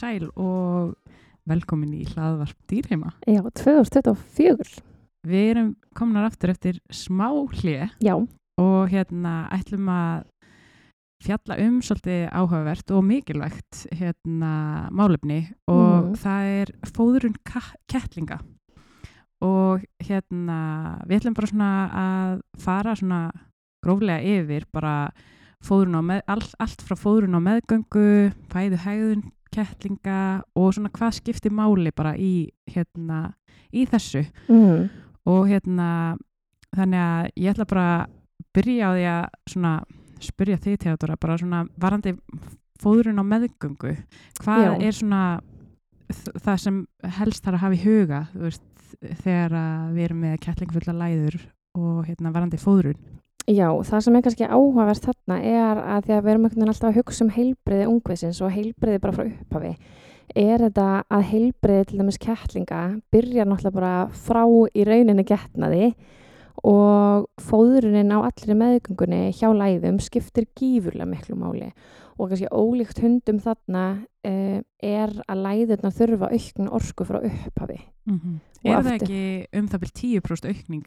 Sæl og velkomin í hlaðvarp dýrheima. Já, 2024. Við erum kominar aftur eftir smá hlið Já, og hérna ætlum að fjalla um svolítið áhugavert og mikilvægt hérna málefni og Mhm. það er fóðurinn ka- kettlinga og hérna við ætlum bara svona að fara svona gróflega yfir bara með, all, allt frá fóðurinn á meðgöngu, fæðu hegðun kettlinga og svona hvað skiptir máli bara í hérna í þessu mm. og hérna þannig að ég ætla bara að byrja á því að svona spyrja þig Theodora bara svona varandi fóðurinn á meðgöngu hvað Já. er svona það sem helst þarf að hafa í huga veist, þegar við erum með kettlingfulla læður og hérna varandi fóðurinn Já, það sem er kannski áhugavert þarna er að því að við erum alltaf að hugsa um heilbriði ungviðsins og heilbriði bara frá upphafi er þetta að heilbriði til dæmis kettlinga byrjar náttúrulega bara frá í rauninni getnaði og fóðurinn á allri meðgöngunni hjá læðum skiptir gífurlega miklu máli. Og kannski ólíkt hundum þarna uh, er að læðurnar þurfa aukn orku frá upphafi. Og er það aftur- ekki um það byrjum 10% aukning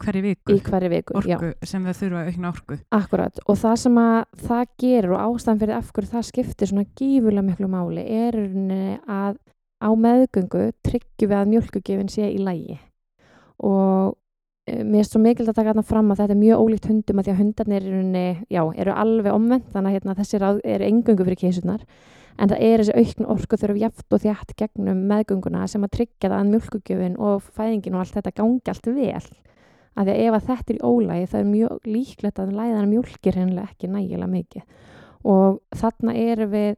hverju viku? Í hverju viku. Já. orku sem við þurfa aukna orku. Akkurat og það sem að það gerir og ástæðan fyrir af hverju það skiptir svona gífulega miklu máli er að á meðgöngu tryggjum við að mjölkugefin sé í lægi og mér er svo mikilvægt að taka þarna fram að þetta er mjög ólíkt hundum að því að hundarnir rauninni, já, eru alveg omvend þannig að hérna, þessi ráð eru engöngu fyrir kísurnar en það er þessi aukn orku þurfa jafnt og þjátt gegnum meðgönguna sem að tryggja það að mjölkugefin og fæðingin og allt þetta gangi allt vel. Að því að ef að þetta er í ólægi það er mjög líklegt að læðan mjólkir hennilega ekki nægilega mikið. Og þarna erum við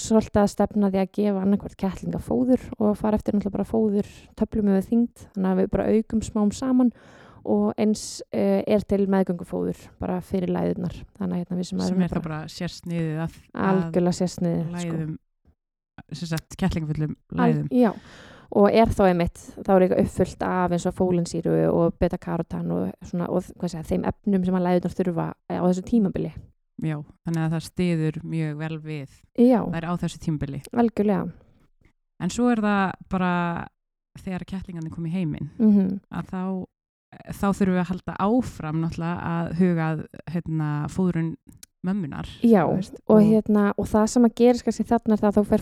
svolítið að stefna því að gefa annarkvært kettlinga fóður og fara eftir náttúrulega bara fóður töflum við þyngd þannig að við bara aukum smám saman og eins uh, er til meðgöngufóður bara fyrir læðunar þannig að hérna við sem, sem erum er það bara sérst niður að, algjörlega sérstniði sko. læðum sem sagt kettlingfullum læðum. já, og er þá einmitt þá er eitthvað uppfullt af eins og fólinsýru og beta-karotan og, svona, og segja, þeim efnum sem að læðunar þurfa á þessu tímabili Já, þannig að það stiður mjög vel við já, það er á þessu tímbili algjörlega. En svo er það bara þegar kettlingarnir kom í heiminn mm að þá, þá þurfum við að halda áfram náttúrulega að huga að hérna, fóðurinn mömmunar Já, veist, og, hérna, og það sem að gerist kannski þarna er það að þá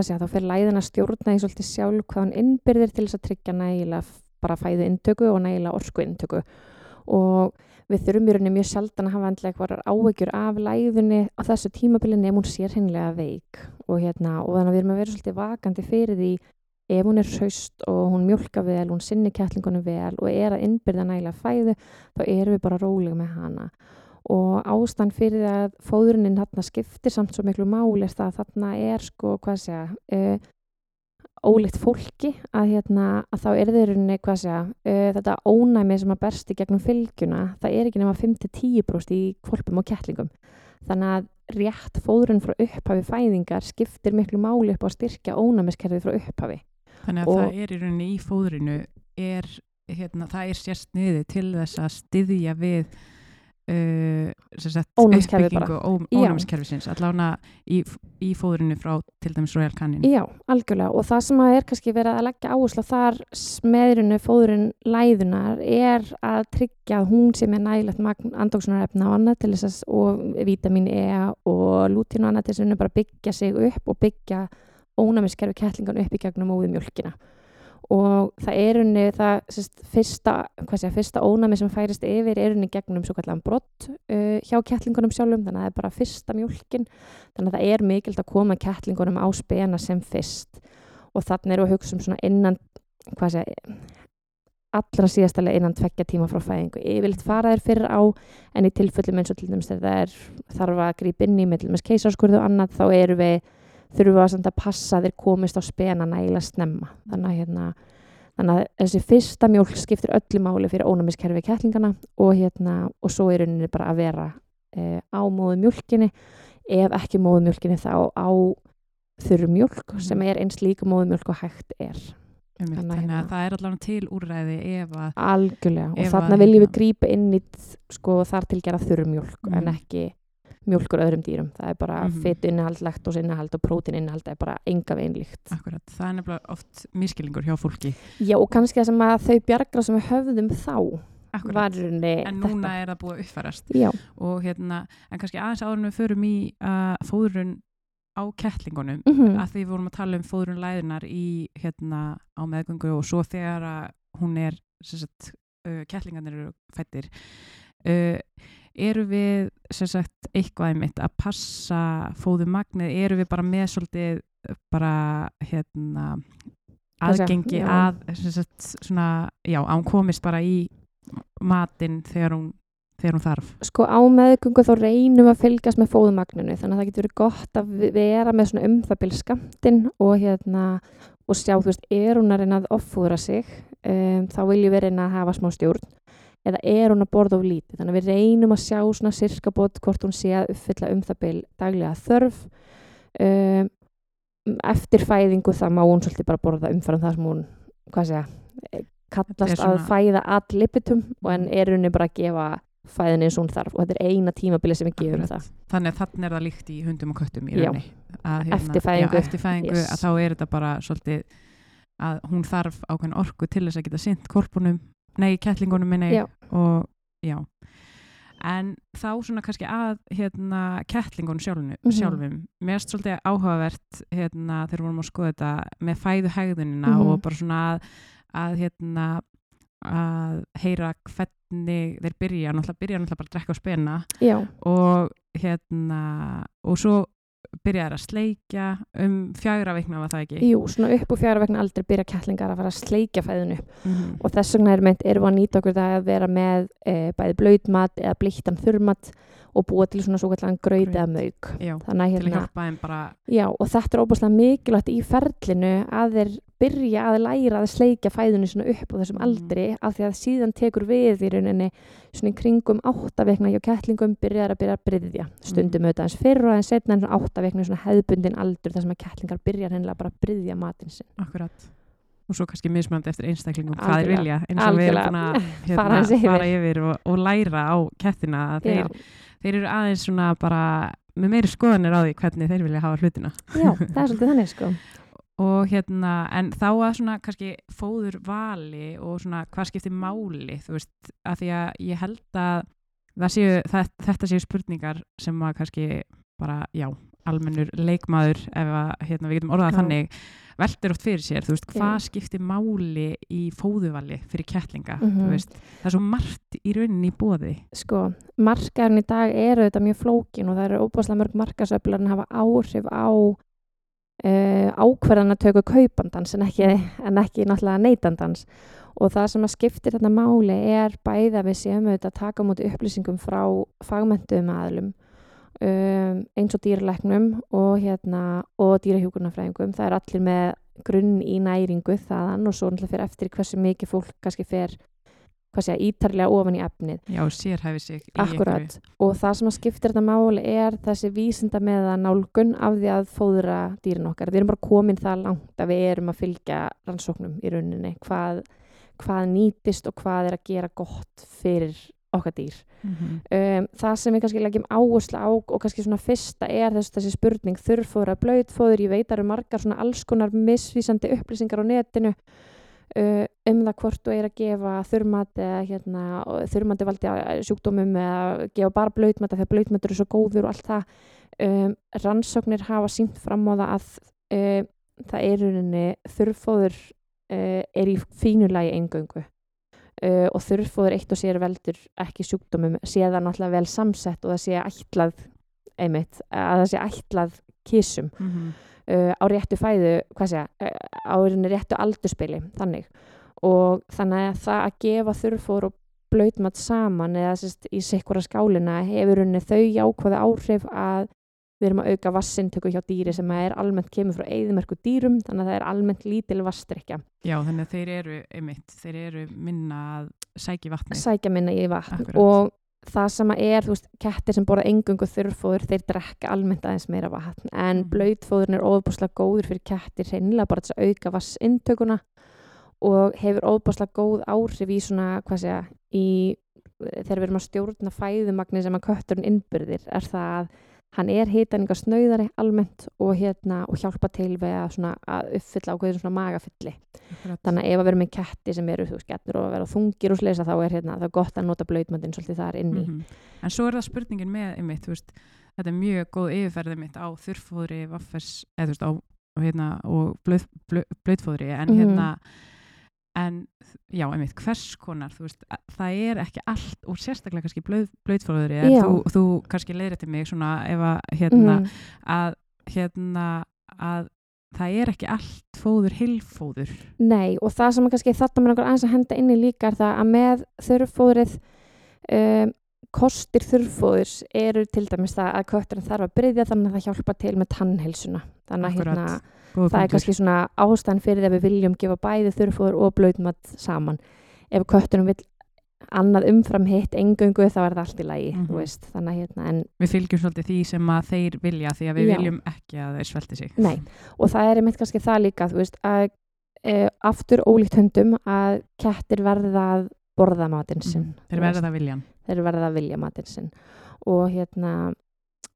fer, fer læðin að stjórna í svolítið sjálf hvað hann innbyrðir til þess að tryggja nægilega bara fæðu intöku og nægilega orsku intöku og við þurfum í rauninni mjög sjaldan að hafa endlega eitthvað ávegjur af læðunni á þessu tímabili nefn hún sér hinnlega veik. Og, hérna, og þannig að við erum að vera svolítið vakandi fyrir því ef hún er hraust og hún mjólka vel, hún sinni kettlingunum vel og er að innbyrða nægilega fæðu þá erum við bara rólega með hana. Og ástand fyrir því að fóðurinn þarna skiptir samt svo miklu máli það að þarna er sko, hvað segja uh, ólíkt fólki að, hérna, að þá er þeir rauninni, hvað segja uh, þetta ónæmi sem að bersti gegnum fylgjuna, það er ekki nema 5-10% í kvolpum og kettlingum. Þannig að rétt fóðurinn frá upphafi fæðingar skiptir miklu máli upp á að styrkja ónæmiskerfið frá upphafi. Þannig að og- það er í rauninni í fóðurinu er, hérna, það er sérst niður til þess að styðja við uh, uppbyggingu ó- Já. ónæmiskerfisins allána í, í fóðurinu frá til dæmis Royal Canin. Já, algjörlega. Og það sem að er kannski verið að leggja áherslu þar smeðrinu fóðurinn læðunar er að tryggja að hún sem er nægilegt magn andóksunarefna og annað til þess að og vítamin E og lútin og annað til þess að hún bara byggja sig upp og byggja ónæmiskerfi kettlingan upp í gegnum móðu mjölkina og það er unni það sérst, fyrsta, sé, fyrsta ónæmi sem færist yfir er unni gegnum svo kallan brott uh, hjá kettlingunum sjálfum þannig að það er bara fyrsta mjölkin þannig að það er mikilt að koma kettlingunum á spena sem fyrst. Og þannig eru að hugsa um svona innan sé allra síðastalega innan tveggja tíma frá fæðingu. Yfirleitt fara þeir fyrir á en í tilfellum eins og til dæmis þegar það er þarf að grípa inn í með til dæmis keisaskurðu og annað þá eru við þurfum við að, passa að þeir komist á spena nægilega snemma. Þannig að, hérna, þannig að þessi fyrsta mjólk skiptir öllu máli fyrir ónæmiskerfi kettlingana og, hérna, og svo er rauninni bara að vera e, á móðu mjólkinni ef ekki móðu mjólkinni þá á þurru mjólk sem er eins líka móðu mjólk og hægt er. Þannig að þannig að hérna- það er allavega til úrræði ef að algjörlega og þarna að, viljum við hérna- grípa inn í sko, þar til gera þurru mjólk Mhm. en ekki mjólkur öðrum dýrum. Það er bara mm. -hmm. fytu innihald, laktos innihald og prótin innihald það er bara enga veginn líkt Akkurat, það er nefnilega oft miskilningur hjá fólki. Já og kannski það sem að þau bjargra sem við höfðum þá Akkurat, var í rauninni en núna er það búið að uppfærast. Já, og hérna, en kannski aðeins áður en við förum í uh, fóðrun á kettlingunum mm að því við vorum að tala um fóðrun læðunar í hérna á meðgöngu og svo þegar að hún er sem sagt, uh, kettlingarnir eru fættir uh, eru við sem sagt eitthvað einmitt að passa fóðumagnið, eru við bara með svolítið bara hérna aðgengi já. að sem sagt, svona, já, að hún komist bara í matinn þegar hún þegar hún þarf? Sko á meðgöngu þá reynum að fylgjast með fóðumagninu þannig að það getur verið gott að vera með svona um það byrj skamtinn og hérna og sjá, þú veist, er hún að reyna að offúðra sig um, þá viljum við reyna að hafa smá stjórn eða er hún að borða of lítið þannig að við reynum að sjá svona sirka bót hvort hún sé að uppfylla um það byrj daglega þörf um, eftir fæðingu það má hún svolítið bara borða umfram það sem hún hvað segja, eh, kallast svona- að fæða ad libitum og en Mhm. er henni bara að gefa fæðin eins og hún þarf og þetta er eina tímabili sem við gefum það þannig að þannig er það líkt í hundum og köttum í rauninni hérna, Eftir fæðingu. já, eftir fæðingu Yes. að þá er þetta bara svolítið að hún þarf ákveðin orku til þess að geta sint korpunum, nei, kettlingunum minni. Og já. En þá svona kannski að hérna kettlingunum sjálfum, Mhm. sjálfum. Mér erst svolítið áhugavert hérna þegar við vorum að skoða þetta með fæðu hegðunina Mhm. og bara svona að, að hérna að heyra hvernig þeir byrja, náttúrulega byrja náttúrulega bara að drekka og spena. Já, og hérna og svo byrjaði að sleikja um fjagra vikna var það ekki jú, svona upp úr fjara vegna aldrei byrja kettlingar að fara að sleikja fæðinu upp Mhm. og þess vegna er meint, erum við að nýta okkur það að vera með e, bæði blöytmat eða blítan þurrmat og búa til svona svo kallan þannig að að hérna, og þetta er óbúslega mikilvægt í ferlinu að þeir byrja að læra að sleikja fæðinu svona upp á þessum Mhm. aldri af því að síðan tekur við í rauninni svona í kringum áttavekna hjá kettlingum byrjar að byrja að bryðja stundum auðvitað eins fyrr og eins setna en svona áttavekna svona hefðbundin aldur þar sem að kettlingar byrjar hennilega bara að bryðja matinn sinn. Akkurat. Og svo kannski mismunandi eftir einstaklingum hvað þeir vilja eins og við erum að hérna, Fara aðeins yfir. og, og læra á kettina að þeir, þeir eru aðeins svona bara með meiri skoðanir á því hvernig þeir vilja hafa hlutina já, það er svolítið þannig sko og hérna, en þá að svona kannski fóður vali og svona hvað skiptir máli, þú veist að því að ég held að séu, það, þetta séu spurningar sem að kannski bara, já almennur leikmaður, ef að hérna, við getum orðað Já. þannig, veldur oft fyrir sér þú veist, hvað skiptir máli í fóðuvali fyrir kettlinga Mhm. þú veist, það er svo margt í rauninni í bóði sko, markaðurinn í dag eru þetta mjög flókin og það eru óbúslega mörg markasöflar en hafa áhrif á uh, ákverðanatöku kaupandans en ekki, en ekki náttúrulega neytandans. Og það sem að skiptir þetta máli er bæða við séum auðvitað að taka móti upplýsingum frá fagmentum aðlum um, eins og dýrleiknum og hérna og dýrahjúkurnafræðingum það er allir með grunn í næringu þaðan og svo náttúrulega fyrir eftir hversu mikið fólk kannski fer segja, ítarlega ofan í efnið. Já, sérhæfi sig í Akkurat, og það sem að skiptir þetta máli er þessi vísinda með að nálgun af því að fóðra dýrin okkar. Við erum bara komin það langt að við erum að fylgja rannsóknum í rauninni, hvað, hvað nýtist og hvað er að gera gott fyrir okkar dýr. einhverju Um, það sem við kannski leggjum áherslu á og kannski svona fyrsta er þess, þessi spurning þurrfóður að blöytfóður, ég veit að eru margar svona alls konar misvísandi upplýsingar á netinu uh, um það hvort þú er að gefa þurrmat eða hérna, þurrmati valdi sjúkdómum eða gefa bara blöytmat þegar blöytmat eru svo góður og allt það. Um, rannsóknir hafa sínt fram á það að uh, það er þurrfóður uh, er í fínulagi engöngu uh, og þurrfóður eitt og sér veldur ekki sjúkdómum sé það náttúrulega vel samsett og það sé ætlað einmitt, að það sé ætlað kísum Mhm. uh, á réttu fæðu hvað segja, uh, á réttu aldurspili þannig og þannig að það að gefa þurrfóður og blöytmat saman eða sérst, í sikkura skálina hefur rauninni þau jákvæða áhrif að við erum að auka vassintöku hjá dýri sem er almennt kemur frá eðimerku dýrum þannig að það er almennt lítil vasstrykja já, þannig að þeir eru einmitt, þeir eru minna að sæki vatni sækja minna í vatn Akkurat. og það sem er, þú veist, kettir sem borða engungu þurrfóður, þeir drekka almennt aðeins meira vatn, en mm. blöytfóðurinn er óbúslega góður fyrir kettir hreinlega bara þess að auka vassintökuna og hefur óbúslega góð áhrif í svona, hvað segja, í þegar við erum að stjórna fæðumagni sem að kötturinn innbyrðir er það að hann er hitaninga snauðari almennt og, hérna, og hjálpa til við að, svona, að uppfylla ákveðin svona magafylli Akkurat. þannig að ef að vera með ketti sem eru þú getnur og vera þungir og sleisa þá er hérna, það er gott að nota blöytmöndin svolítið þar inni Mhm. En svo er það spurningin með einmitt, veist, þetta er mjög góð yfirferði mitt á þurrfóðri, vaffers, eða þú veist, á hérna, og blöðfóðri, en Mhm. hérna, en já, einmitt, hvers konar, þú veist, að- það er ekki allt, og sérstaklega kannski blöð, en Já. þú, þú kannski leiðir til mig svona ef að, hérna, Mhm. að, hérna, að það er ekki allt fóður heilfóður. Nei, og það sem kannski þetta með okkur aðeins að henda inni líka er það að með þurrfóðrið um, kostir þurrfóðurs eru til dæmis það að kötturinn þarf að bryðja þannig að það hjálpa til með tannheilsuna þannig að hérna, það er punktur. kannski svona ástæðan fyrir því að við viljum gefa bæði þurrfóður og blöytmat saman ef kötturinn vil annað umfram hitt engöngu þá er það allt í lagi Mhm. þú veist, þannig að hérna en Við fylgjum svolítið því sem að þeir vilja, því að við Já. viljum ekki að þeir svelti sig. Nei, og það er einmitt kannski það líka, veist, að e, aftur ólíkt hundum að kettir verða að borða matinn sinn. Mhm. Þeir verða það viljan. Þeir verða að vilja matinn sinn. Og hérna,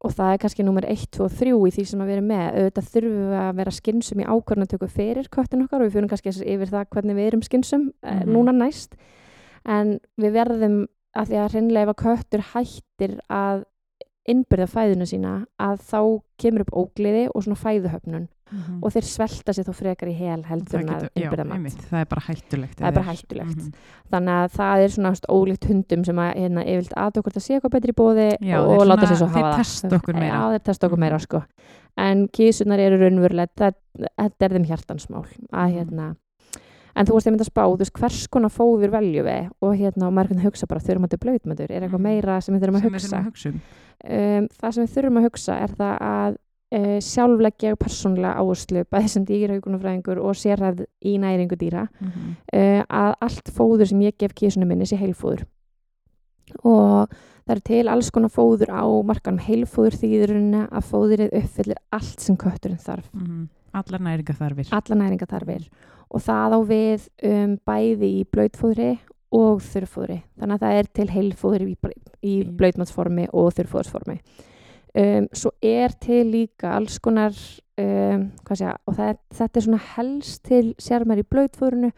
og það er kannski nummer 1, 2 og 3 í því sem að vera með. Auðvitað þurfum við að vera skynsum í ákvörnatöku fyrir köttin okkar og við fyrir kannski yfir það hvernig við erum skynsum mm Mhm. núna næst. En við verðum að því að hreinlega ef að köttur hættir að innbyrða fæðuna sína að þá kemur upp ógliði og svona fæðuhöfnun Mhm. og þeir svelta sér þá frekar í hel heldur en að innbyrða mat. það er bara hættulegt. Er bara hættulegt. Mhm. Þannig að það er svona veist, ólíkt hundum sem að hérna, yfirlt að okkur að sé eitthvað betri bóði Já, og, láta sér svo hafa það. Já, þeir testa okkur Mhm. meira sko. En kísunar eru raunverulega, þetta er þeim hjartansmál. Að, Mhm. hérna, en þú varst einmitt að spá, þú veist, hvers konar fóður veljum við og hérna, og maður er hugsa bara, þurfum að þetta blöytmöndur, er eitthvað Mhm. meira sem við þurfum að Sem við hugsa? þurfum að hugsa um. um, það sem við þurfum að hugsa er það að uh, sjálfleggja persónlega áherslu bæði sem dýrhaugunafræðingur og sérhæfð í næringu dýra. Mhm. uh, að allt fóður sem ég gef kísunum minni sé heilfóður. Og það eru til alls konar fóður á markanum. Heilfóður þýðurinn að fóðurinn uppfyllir allt sem kötturinn þarf. Mhm. Allar næringa þarfir. alla næringa þarfir og það á við um, bæði í blöytfóðri og þurrfóðri. Þannig að það er til heilfóður í, í blöytmatsformi og þurrfóðursformi um, svo er til líka alls konar um, hvað segja, og er, þetta er svona helst til sérmær í blöytfóðrinu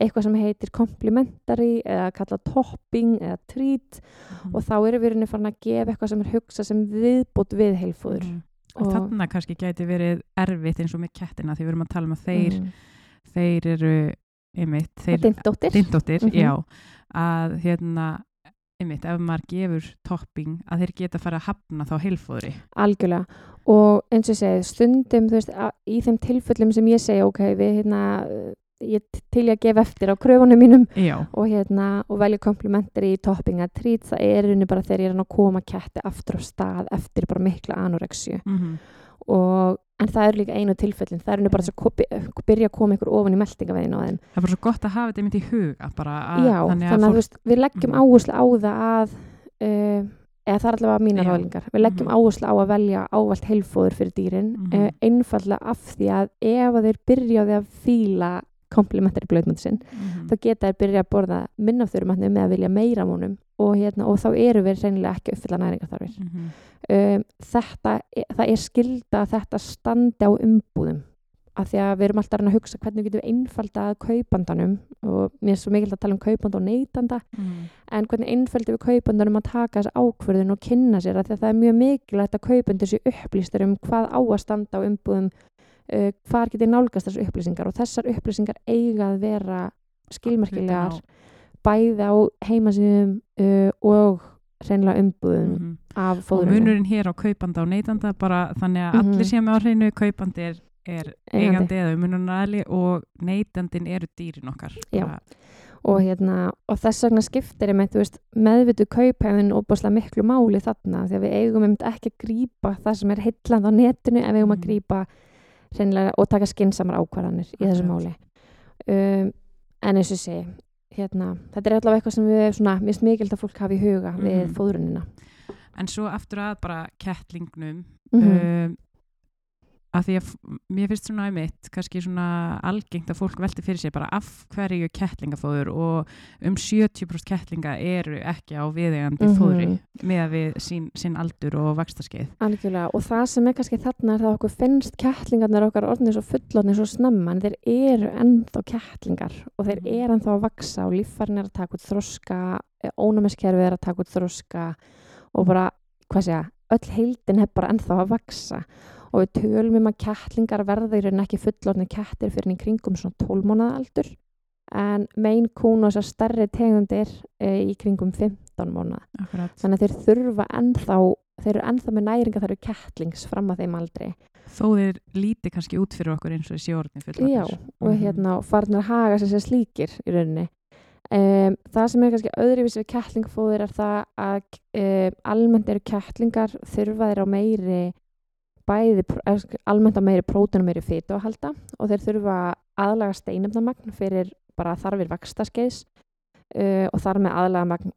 eitthvað sem heitir complementary eða kalla topping eða treat Mhm. og þá erum við rauninni farin að gefa eitthvað sem er hugsa sem viðbót við heilfóður Mhm. Og þarna kannski gæti verið erfitt eins og með kettina því við erum að tala um að þeir, mm. þeir eru einmitt, þeir dindóttir dindóttir, Mhm. já að hérna einmitt, ef maður gefur topping að þeir geta fara að hafna þá heilfóðri. Algjörlega. Og eins og ég segi stundum þú veist í þeim tilfellum sem ég segi ok við hérna ég til ég að gefa eftir á kröfunum mínum Já, og hérna og velja komplementari í topping að trít það er unni bara þegar ég er að koma ketti aftur á stað eftir bara mikla anorexju mm og en það eru líka einu tilfellin það er unni bara að ko- byrja að koma ykkur ofan í meldingaveginu á þeim það er bara svo gott að hafa þetta einmitt í huga bara að, Já, þannig að, þú veist, við leggjum Mhm. áherslu á það að uh, eða það er allavega mínar Já. ráðlingar við leggjum Mhm. áherslu á að velja ávalt heilfóður fyrir dýrin Mhm. uh, einfallega af því að ef að þeir byrjaði að fíla komplementari blöðmönd sinn Mhm. þá geta þeir byrja að borða minna af þurrumatnum með að vilja meira múnum og, hérna, og þá eru við reynilega ekki uppfylla næringarþarfir Mhm. um, þetta, það er skilda að þetta standi á umbúðum af því að við erum alltaf að hugsa hvernig getum við einfaldað kaupandanum og mér er svo mikilvægt að tala um kaupanda og neytanda Mhm. en hvernig einfaldum við kaupandanum að taka þessa ákvörðun og kynna sér að það er mjög mikilvægt að kaupandur sér upplýstur um hvað á að standa á umbúðum uh, hvar getið nálgast þessar upplýsingar og þessar upplýsingar eiga að vera skilmerkilegar bæði á heimasíðum uh, og hreinlega umbúðum Mhm. af og fóðurinu munurinn hér á kaupanda og neytanda bara þannig að Mhm. allir séu með á hreinu kaupandi er, er Eigandi. eða umununarali og neytandin eru dýrin okkar Já. Bara- og, hérna, og þess vegna skiptir þú veist, meðvitu kauphæðin óbúslega miklu máli þarna því að við eigum einmitt ekki að grípa það sem er heilland á netinu en við eigum að Mhm. Hreinlega og taka skinsamar ákvarðanir í þessu máli. Um, en eins og segi hérna, þetta er allavega eitthvað sem við svona, mist mikilvægt að fólk hafi í huga við Mhm. fóðrunina. En svo aftur að bara kettlingnum mm um, að því að mér finnst svona einmitt kannski svona algengt að fólk velti fyrir sér bara af hverju kettlingafóður og um 70% kettlinga eru ekki á viðegandi Mhm. fóðri með að við sín, sín aldur og vakstaskeið. Algjörlega, og það sem er kannski þarna er það að okkur finnst kettlingarnir okkar orðnir svo fullorðnir svo snemma en þeir eru ennþá kettlingar og þeir Mhm. eru ennþá að vaksa og líffærin er að taka út þroska, ónæmiskerfið er að taka út þroska og bara, hvað segja, öll heildin er bara ennþá að vaksa og við tölum um að kettlingar verða í rauninni ekki fullorðnir kettir fyrir í kringum svona 12 mánuða aldur en mein kún og þessar stærri tegundir e, í kringum 15 mánuða Akkurat. þannig að þeir þurfa ennþá þeir eru ennþá með næringa þar eru kettlings fram að þeim aldrei Þó þeir líti kannski út fyrir okkur eins og þessi orðin fullorðnir. já, og Mhm. hérna og farnir að haga sér sem slíkir í rauninni um, það sem er kannski öðruvísi við kettlingfóður er það að um, almennt eru kettlingar þurfa þeir á meiri bæði, almennt á meiri prótun og meiri fytu að halda og þeir þurfa aðlaga steinefnamagn fyrir bara þarfir vakstaskeiðs uh, og þar með aðlaga magn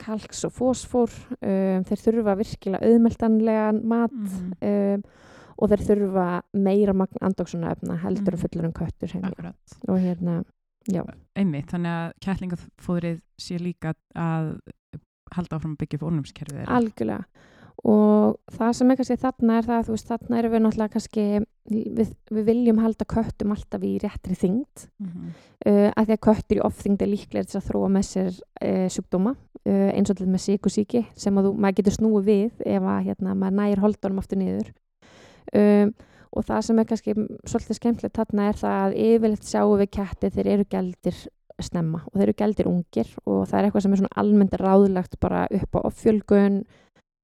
kalks og fósfór um, þeir þurfa virkilega auðmeltanlegan mat Mhm. um, og þeir þurfa meira magn andóksuna efna heldur Mhm. en fullur en köttur og hérna, já, Einmitt, þannig að kettlingafóðrið sé líka að halda áfram að byggja þeirra. algjörlega og það sem er kannski þarna er það að þú veist þarna erum við náttúrulega kannski við, við viljum halda köttum alltaf í réttri þyngd Mhm. uh, að því að köttur í ofþyngd er líklega til að þróa með sér uh, sjúkdóma uh, eins og til með síkusíki sem að þú, maður getur snúið við ef að hérna, maður nægir holdunum aftur niður um, og það sem er kannski svolítið skemmtilegt þarna er það að yfirleitt sjáum við ketti þeir eru gældir snemma og þeir eru gældir ungir og það er eitthvað sem er svona almennt ráðlagt bara upp á offjölgun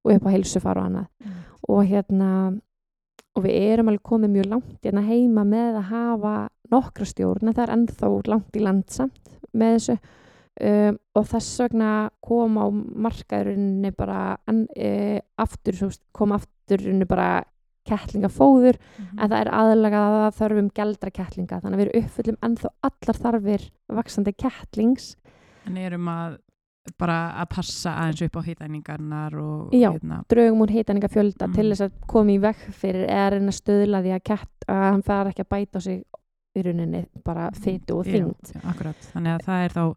og upp á heilsufar og annað. Og hérna og við erum alveg komið mjög langt hérna heima með að hafa nokkra stjórn en það er ennþá langt í land samt með þessu. Um, og þess vegna kom á markaðurinni bara en, e, aftur, svo veist, kom afturinni bara kettlingafóður Mhm. en það er aðlagað að þörfum gældra kettlinga þannig að við erum uppfullum ennþá allar þarfir vaksandi kettlings. En erum að bara að passa aðeins upp á hitæningarnar og Já. hérna, draugum úr hitaninga fjölda Mhm. til þess að koma í veg fyrir eða reyna að stöðla því að kett að hann fara ekki að bæta sig í rauninni bara fytu og Já, þyngd já, akkurat, þannig að það er þá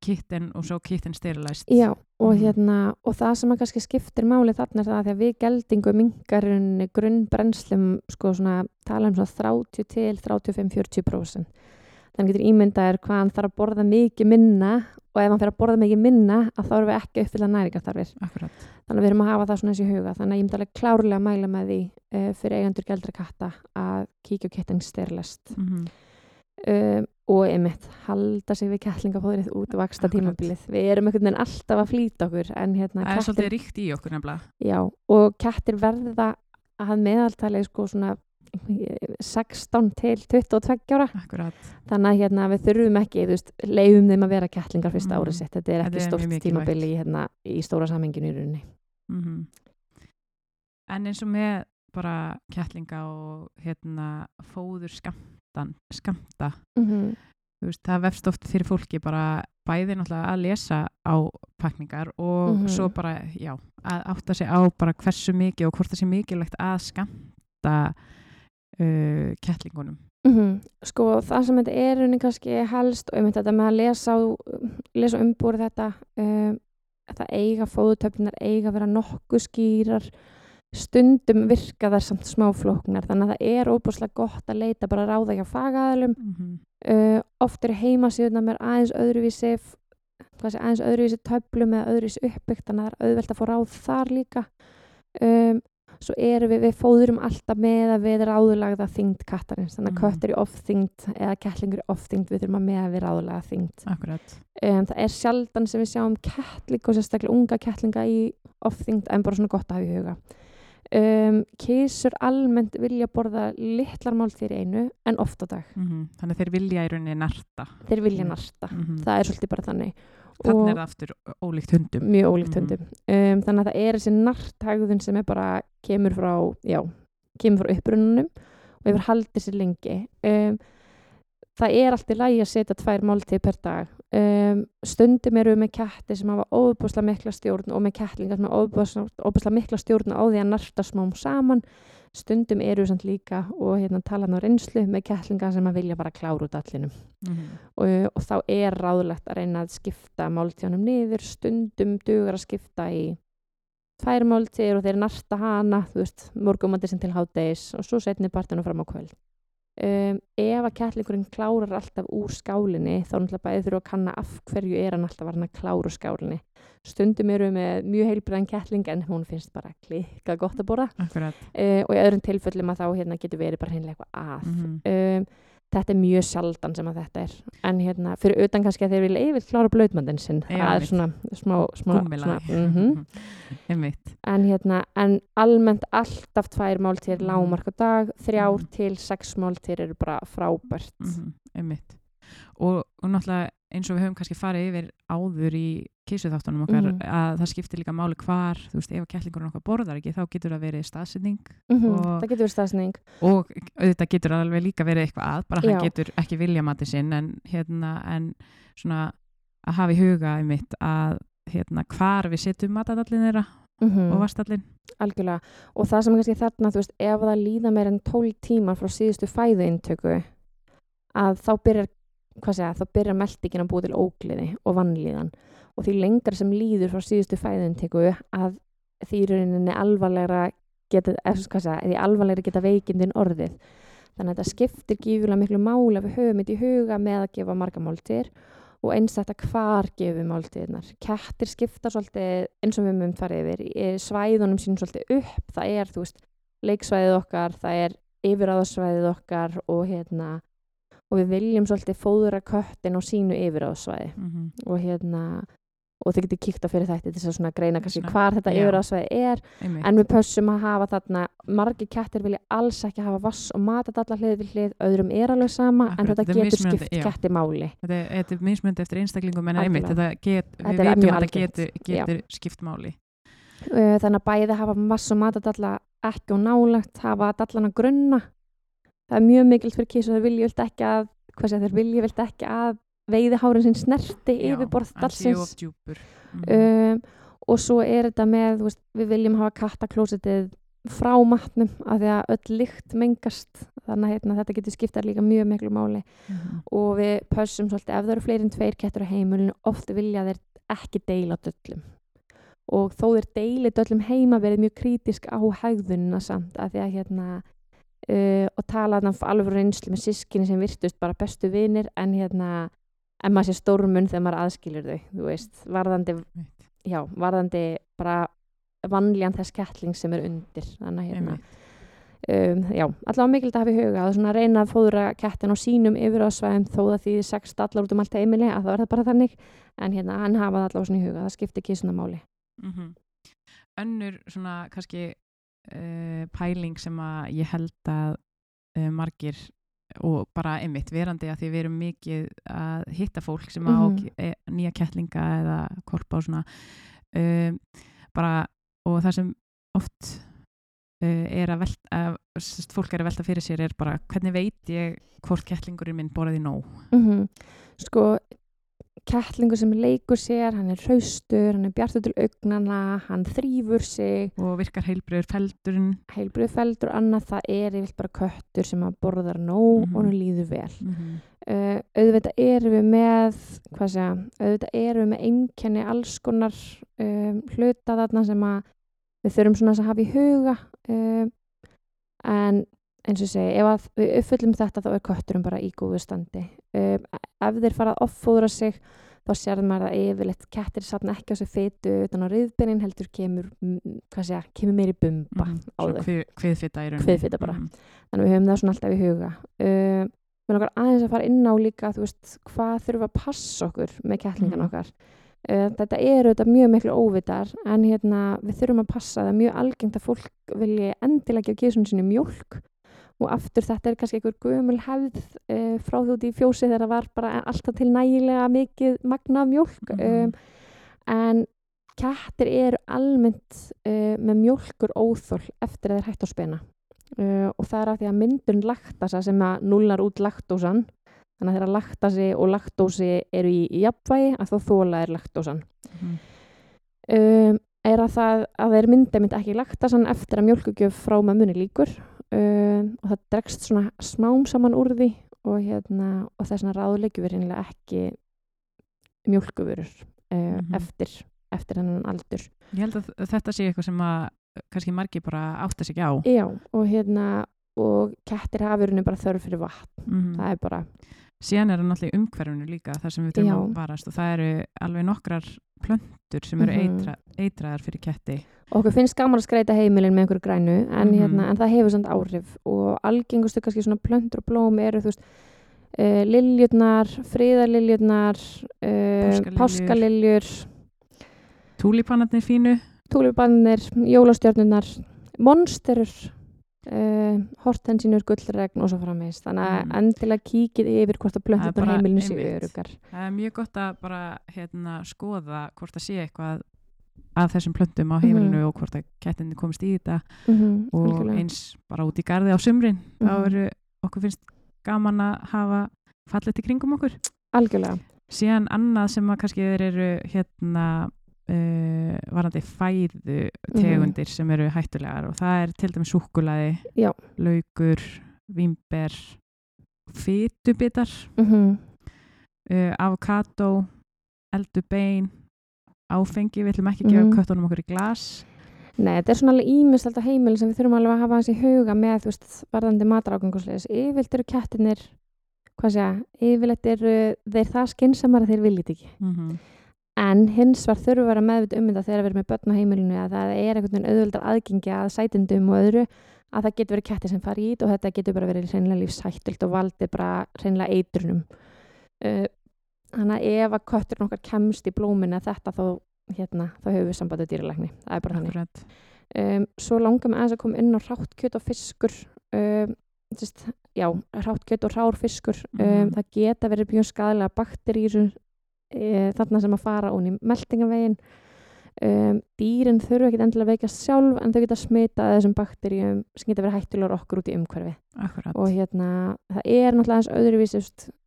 kitten og svo kitten styrilæst Já, og Mhm. hérna og það sem að kannski skiptir máli þarna er það að því að við geldingu mingarunni grunnbrennslum sko svona tala um svona 30 til 35-40% þannig getur ímyndaðir hvað hann þarf að borða mikið minna og ef hann fer að borða mikið minna að þá erum við ekki uppfylla næringarþarfir. Akkurat, þannig að við erum að hafa það svona þessi huga. Þannig að ég myndi alveg klárlega að mæla með því uh, fyrir eigendur geldra katta að kíkja á kitten styrlest mm um, og einmitt halda sig við kettlingafóðrið út og vaksta tímabilið. Við erum einhvern veginn alltaf að flýta okkur en hérna það er svolítið kettir, ríkt í okkur nefnilega. Já, og kettir verða að meðaltali sko svona 16 til 22 ára akkurat, þannig að hérna við þurfum ekki veist, leifum þeim að vera kettlingar fyrsta Mhm. árið sitt þetta er ekki stórt tímabili hérna, í stóra samhenginu í rauninni mm en eins og með bara kettlinga og hérna fóður skamtan, skamta mm -hmm. veist, það vefst oft fyrir fólki bara bæði náttúrulega að lesa á pakningar og Mhm. svo bara, já, að átta sig á bara hversu mikið og hvort það sé mikilvægt að skamta uh, kettlingunum. Mm Sko það sem þetta er raunin kannski helst og einmitt þetta með að lesa, á, lesa umbúr þetta um, það eiga fóðutöflunar eiga að vera nokkuð skýrar stundum virka þær samt smáflóknar þannig að það er óbúslega gott að leita bara ráða hjá fagaðalum Mm -hmm. uh, oft eru heimasíðuna með aðeins öðruvísi aðeins öðruvísi töflum eða öðruvísi uppbyggt þannig að það er auðvelt að fá ráð þar líka um, svo erum við, við fóðurum alltaf með að við ráðulagða þyngd kattarins þannig að Mhm. köttur í ofþyngd eða kettlingur í ofþyngd við þurfum að með að við ráðulaga þyngd Akkurat. um, það er sjaldan sem við sjáum kettling og sérstaklega unga kettlinga í ofþyngd en bara svona gott að hafa í huga um, kísur almennt vilja borða litlar máltíðir í einu en oft á dag Mm Þannig að þeir vilja í rauninni narta. þeir vilja Mm. narta Mm það er svolítið bara þannig Þannig er það aftur ólíkt hundum. mjög ólíkt Mhm. hundum um, þannig að það er þessi narthægðun sem er bara kemur frá, já, kemur frá upprununum og hefur haldið sér lengi um, það er alltaf lægi að setja tvær máltíð per dag um, stundum eru við með ketti sem hafa óbúslega mikla stjórn og með kettlingar sem hafa óbúslega mikla stjórn á því að narta smám saman stundum eru samt líka og hérna talan á reynslu með kettlinga sem að vilja bara klára út allinum Mhm. og, og þá er ráðlegt að reyna að skipta máltíðanum niður, stundum dugar að skipta í tvær máltíðir og þeir narta hana, þú veist, morgumandi sem til hádegis og svo setni partinu fram á kvöld. Um, ef að kettlingurinn klárar alltaf úr skálinni þá náttúrulega bæði þurfa að kanna af hverju er hann alltaf að hann að klára úr skálinni. Stundum eru með mjög heilbriðan kettling en hún finnst bara klikka gott að borða uh, og í öðrum tilfellum að þá hérna, getur verið bara hreinlega eitthvað að Mhm. um, þetta er mjög sjaldan sem að þetta er en hérna, fyrir utan kannski að þeir vilja yfir klára blöðmandinn sinn, það er svona smá, smá svona, mhm. Einmitt. en hérna, en almennt alltaf tvær máltíðir Mhm. lágmark á dag, þrjár Mhm. til sex máltíðir eru bara frábært Mhm, og, og náttúrulega eins og við höfum kannski farið yfir áður í kísuþáttunum okkar Mhm. að það skiptir líka máli hvar þú veist, ef að kettlingurinn okkar borðar ekki þá getur það verið staðsetning Mhm, og- það getur verið staðsning og auðvitað getur alveg líka verið eitthvað að bara hann Já. getur ekki vilja mati sinn en hérna en svona að hafa í huga einmitt að hérna hvar við setjum matadallin þeirra mm og vastallin algjörlega og það sem er kannski þarna, þú veist, ef það líða meir en 12 tímar frá síðustu fæðuintöku að þá byrjar hvað segja, þá byrjar meldingin að búa til ógliði og vannlíðan og því lengra sem líður frá síðustu fæðuintöku að því rauninni alvarlegra geta, eða segja, því alvarlegra geta veikindin orðið þannig að þetta skiptir gífulega miklu máli að við höfum þetta í huga með að gefa marga máltir og eins þetta hvar gefum máltíðnar. Kettir skipta svolítið eins og við mögum farið yfir í svæðunum sínum svolítið upp. Það er, þú veist, leiksvæðið okkar, það er yfiráðsvæðið okkar og hérna og við viljum svolítið fóðura köttin á sínu yfiráðsvæði mm -hmm. og hérna og þið getur kíkt á fyrir þætti til þess að svona greina kannski Svona, hvar þetta yfiráðsvæði er. Einmitt. En við pössum að hafa þarna margir kettir vilja alls ekki hafa vass og matadalla hlið við hlið, öðrum er alveg sama en Akkurat, þetta þetta er getur skipt já. ketti máli þetta er, þetta er mismöndi eftir einstaklingum en einmitt þetta get, Þetta við veitum að þetta getur, getur skipt máli. Þannig að bæði hafa mass og matadalla ekki og nálagt, hafa dallana grunna það er mjög mikilt fyrir kísu þeir vilja vilt ekki að sé, vilja vilt ekki að veiðihárin sinn snerti yfirborð djúpur. Mm um, og svo er þetta með veist, við viljum hafa kattaklósitið frá matnum af því að öll lykt mengast. Þannig að hérna, þetta getur skiptað líka mjög miklu máli. -hmm. og við pössum svolítið ef það eru fleiri en tveir kettur á heimilinu oft vilja þeir ekki deila döllum. Og þó þeir deili döllum heima verið mjög krítisk á hægðunina samt að því að hérna uh, og tala þarna alveg reynslu með sískinni sem virtust bara bestu vinir en hérna en maður sé stórmun þegar maður aðskilir þau þú veist, varðandi já, varðandi bara vannljan þess kettling sem er undir þannig að hérna um, já, allavega mikilvægt að hafa í huga að svona reyna að fóðra kettin á sínum yfir á svæðum þó að því sex allar út um allt heimili að það verða bara þannig. En hérna hann hafa það allavega svona í huga það skiptir ekki svona máli. -hmm. önnur svona kannski uh, pæling sem að ég held að uh, margir og bara einmitt verandi að því við erum mikið að hitta fólk sem á Mhm. e, nýja kettlinga eða korpa og svona um, bara og það sem oft uh, er að velta sest, fólk er að velta fyrir sér er bara hvernig veit ég hvort kettlingurinn minn borðið nóg mm sko kettlingur sem leikur sér, hann er hraustur hann er bjartur til augnana hann þrýfur sig og virkar heilbriður feldurinn heilbrið feldur annað, það er yfir bara köttur sem að borðar nóg Mhm. og hann líður vel mm -hmm. uh, auðvitað erum við með hvað segja, auðvitað erum við með einkenni alls konar um, hluta þarna sem að við þurfum svona að hafa í huga um, en eins og segi, ef við uppfyllum þetta þá er kötturum bara í góðu standi. Um, ef þeir fara að offóðra sig þá sér maður að yfirleitt kettir safna ekki á sig fytu utan á riðbyrnin heldur kemur, mm, hvað segja, kemur meiri bumba á þau. hvið, hviðfita í rauninni. Kviðfita bara. Mhm. þannig við höfum það svona alltaf í huga. Uh, við langar aðeins að fara inn á líka þú veist, hvað þurfum að passa okkur með kettlingan Mhm. okkar. Uh, þetta eru þetta mjög miklu óvitar en hérna, við þurfum að passa það. Er mjög algengt að fólk vilji endilega gefa kísunum sinni mjólk og aftur þetta er kannski einhver gömul hefð uh, frá því út í fjósi þegar það var bara alltaf til nægilega mikið magnað mjólk Mhm. um, en kettir eru almennt uh, með mjólkur óþól eftir að þeir hægt á spena uh, og það er af því að myndun laktasa sem að nullar út laktósan þannig að þegar laktasi og laktósi eru í, í jafnvægi að þá þóla er laktósan Mhm. um, er að það að þeir mynda mynd ekki laktasan eftir að mjölkugjöf frá mömmunni líkur um, og það dregst svona smám saman úr því og, hérna, og vegna ráðleikjum við reynilega ekki mjölkuvörur uh, Mhm. eftir, eftir hennan aldur. Ég held að þetta sé eitthvað sem að kannski margir bara átta sig ekki á. Já, og hérna og kettir verið bara þörf fyrir vatn Mm það er bara, Síðan er það náttúrulega í umhverfinu líka þar sem við þurfum að varast og það eru alveg nokkrar plöntur sem eru Mhm. eitra, eitraðar fyrir ketti. okkur finnst gaman að skreita heimilin með einhverju grænu en, Mhm. hérna, en það hefur samt áhrif og algengustu kannski svona plöntur og blóm eru þú veist uh, liljurnar, friðarliljurnar uh, Páskaliljur. páskaliljur Túlípanarnir fínu, túlibannir, jólastjörnunar monsterur uh, hortensínur, gullregn og svo frammeins þannig að Mm. endilega kíkið yfir hvort að bara heimilinu séu örugar það er mjög gott að bara hérna, skoða hvort það sé eitthvað af þessum plöntum á Mhm. heimilinu og hvort að kettinni komist í þetta. Mm -hmm, og eins bara út í garði á sumrin þá Mhm. eru okkur finnst gaman að hafa fallet í kringum okkur. Algjörlega. Síðan annað sem að kannski eru hérna uh, varandi fæðu tegundir sem eru hættulegar og það er til dæmis súkkulaði Já. laukur, vimber fytubitar mm -hmm. uh, avokado eldu bein áfengi, við ætlum ekki að gefa Mhm. köttunum okkur í glas Nei, þetta er svona alveg ímest alltaf heimili sem við þurfum alveg að hafa hans í huga með, þú veist, varðandi matarágangusleis. Yfirleitt eru kettinir, hvað segja, yfirleitt eru þeir það skynnsamar að þeir viljið ekki. mm -hmm. En hins var þurfum að vera meðvitt um þetta þegar við erum með börn á heimilinu að það er einhvern veginn auðvöldar aðgengi að sætindum og öðru að það getur verið kettir sem fari í þetta og þetta getur bara verið reynilega lífshættult og valdið bara reynilega eitrunum. Uh, Þannig að ef að kötturinn okkar kemst í blóminu að þetta þá, hérna, þá hefur við sambandið dýralækni. Það er bara þannig. Akkurat. Um, svo langar mig aðeins að koma inn á rátt kjöt og fiskur um, sest, já, rátt kjöt og rár fiskur um, Mhm. það geta verið mjög skadalega bakteríur e, þarna sem að fara ón í meldingavegin um, dýrin þurfa ekki endilega að veikast sjálf en þau geta smitað þessum bakteríum sem geta verið hættulegur okkur út í umhverfi. Akkurat. og hérna, það er náttúrulega eins öðruvísi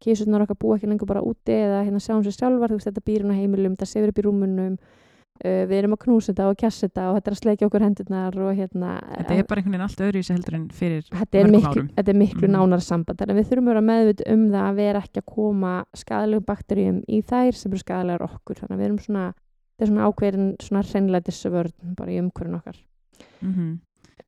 kísurnar okkar búa ekki lengur bara úti eða hérna sjáum sér sjálfar, þú veist þetta býr hérna á heimilum, það sefur upp í rúmunum uh, við erum að knúsa þetta og kjassa þetta og þetta er að sleikja okkur hendurnar og hérna þetta er bara einhvern veginn allt öðru í sig heldur en fyrir mörgum miklu, árum. þetta er miklu Mhm. nánar samband. Að við þurfum að vera meðvit um það að vera ekki að koma skadalegum bakteríum í þær sem eru skadalegar okkur. Þannig að við erum svona þetta er svona ákveðin svona hreinlætisvörn bara í umhverjun okkar. Mm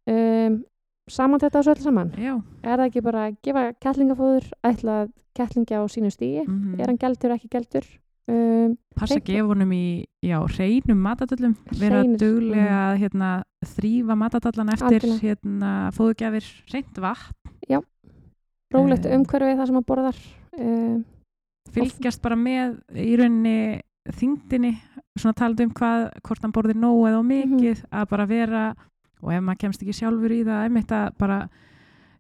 um, saman þetta þessu öll saman? Já, er það ekki bara að gefa kettlingafóður ætla kettlingja á sínu stíi mhm. er hann geldur ekki geldur um, passa að gefa honum í já, hreinum matadöllum vera duglega að hérna, þrýfa matadallan eftir hérna, fóðugjafir reynd vatn rólegt Eh. umhverfi það sem hann borðar um, fylgjast bara með í rauninni þingdinni svona talað um hvað, hvort hann borðir nóg eða Mhm. mikið, að bara vera og ef maður kemst ekki sjálfur í það einmitt að bara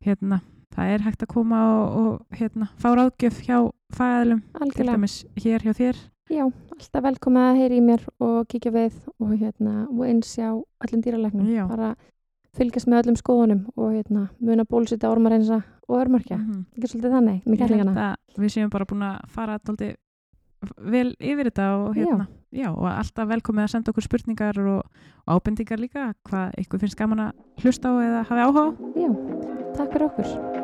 hérna, það er hægt að koma og, og hérna, fá ráðgjöf hjá fæðalum, til dæmis hér hjá þér Já, alltaf velkomið að heyri í mér og kíkja við og, hérna, og eins hjá öllum dýralæknum. Já. Bara fylgjast með öllum skoðunum og hérna, muna bólsita ormareinsa og örmörkja. Mhm. Ekki svolítið þannig með að við séum bara búin að fara dálítið vel yfir þetta og hérna, já. og alltaf velkomið að senda okkur spurningar og, og ábendingar líka hvað ykkur finnst gaman að hlusta á eða hafi áhuga. Já, takk fyrir okkur.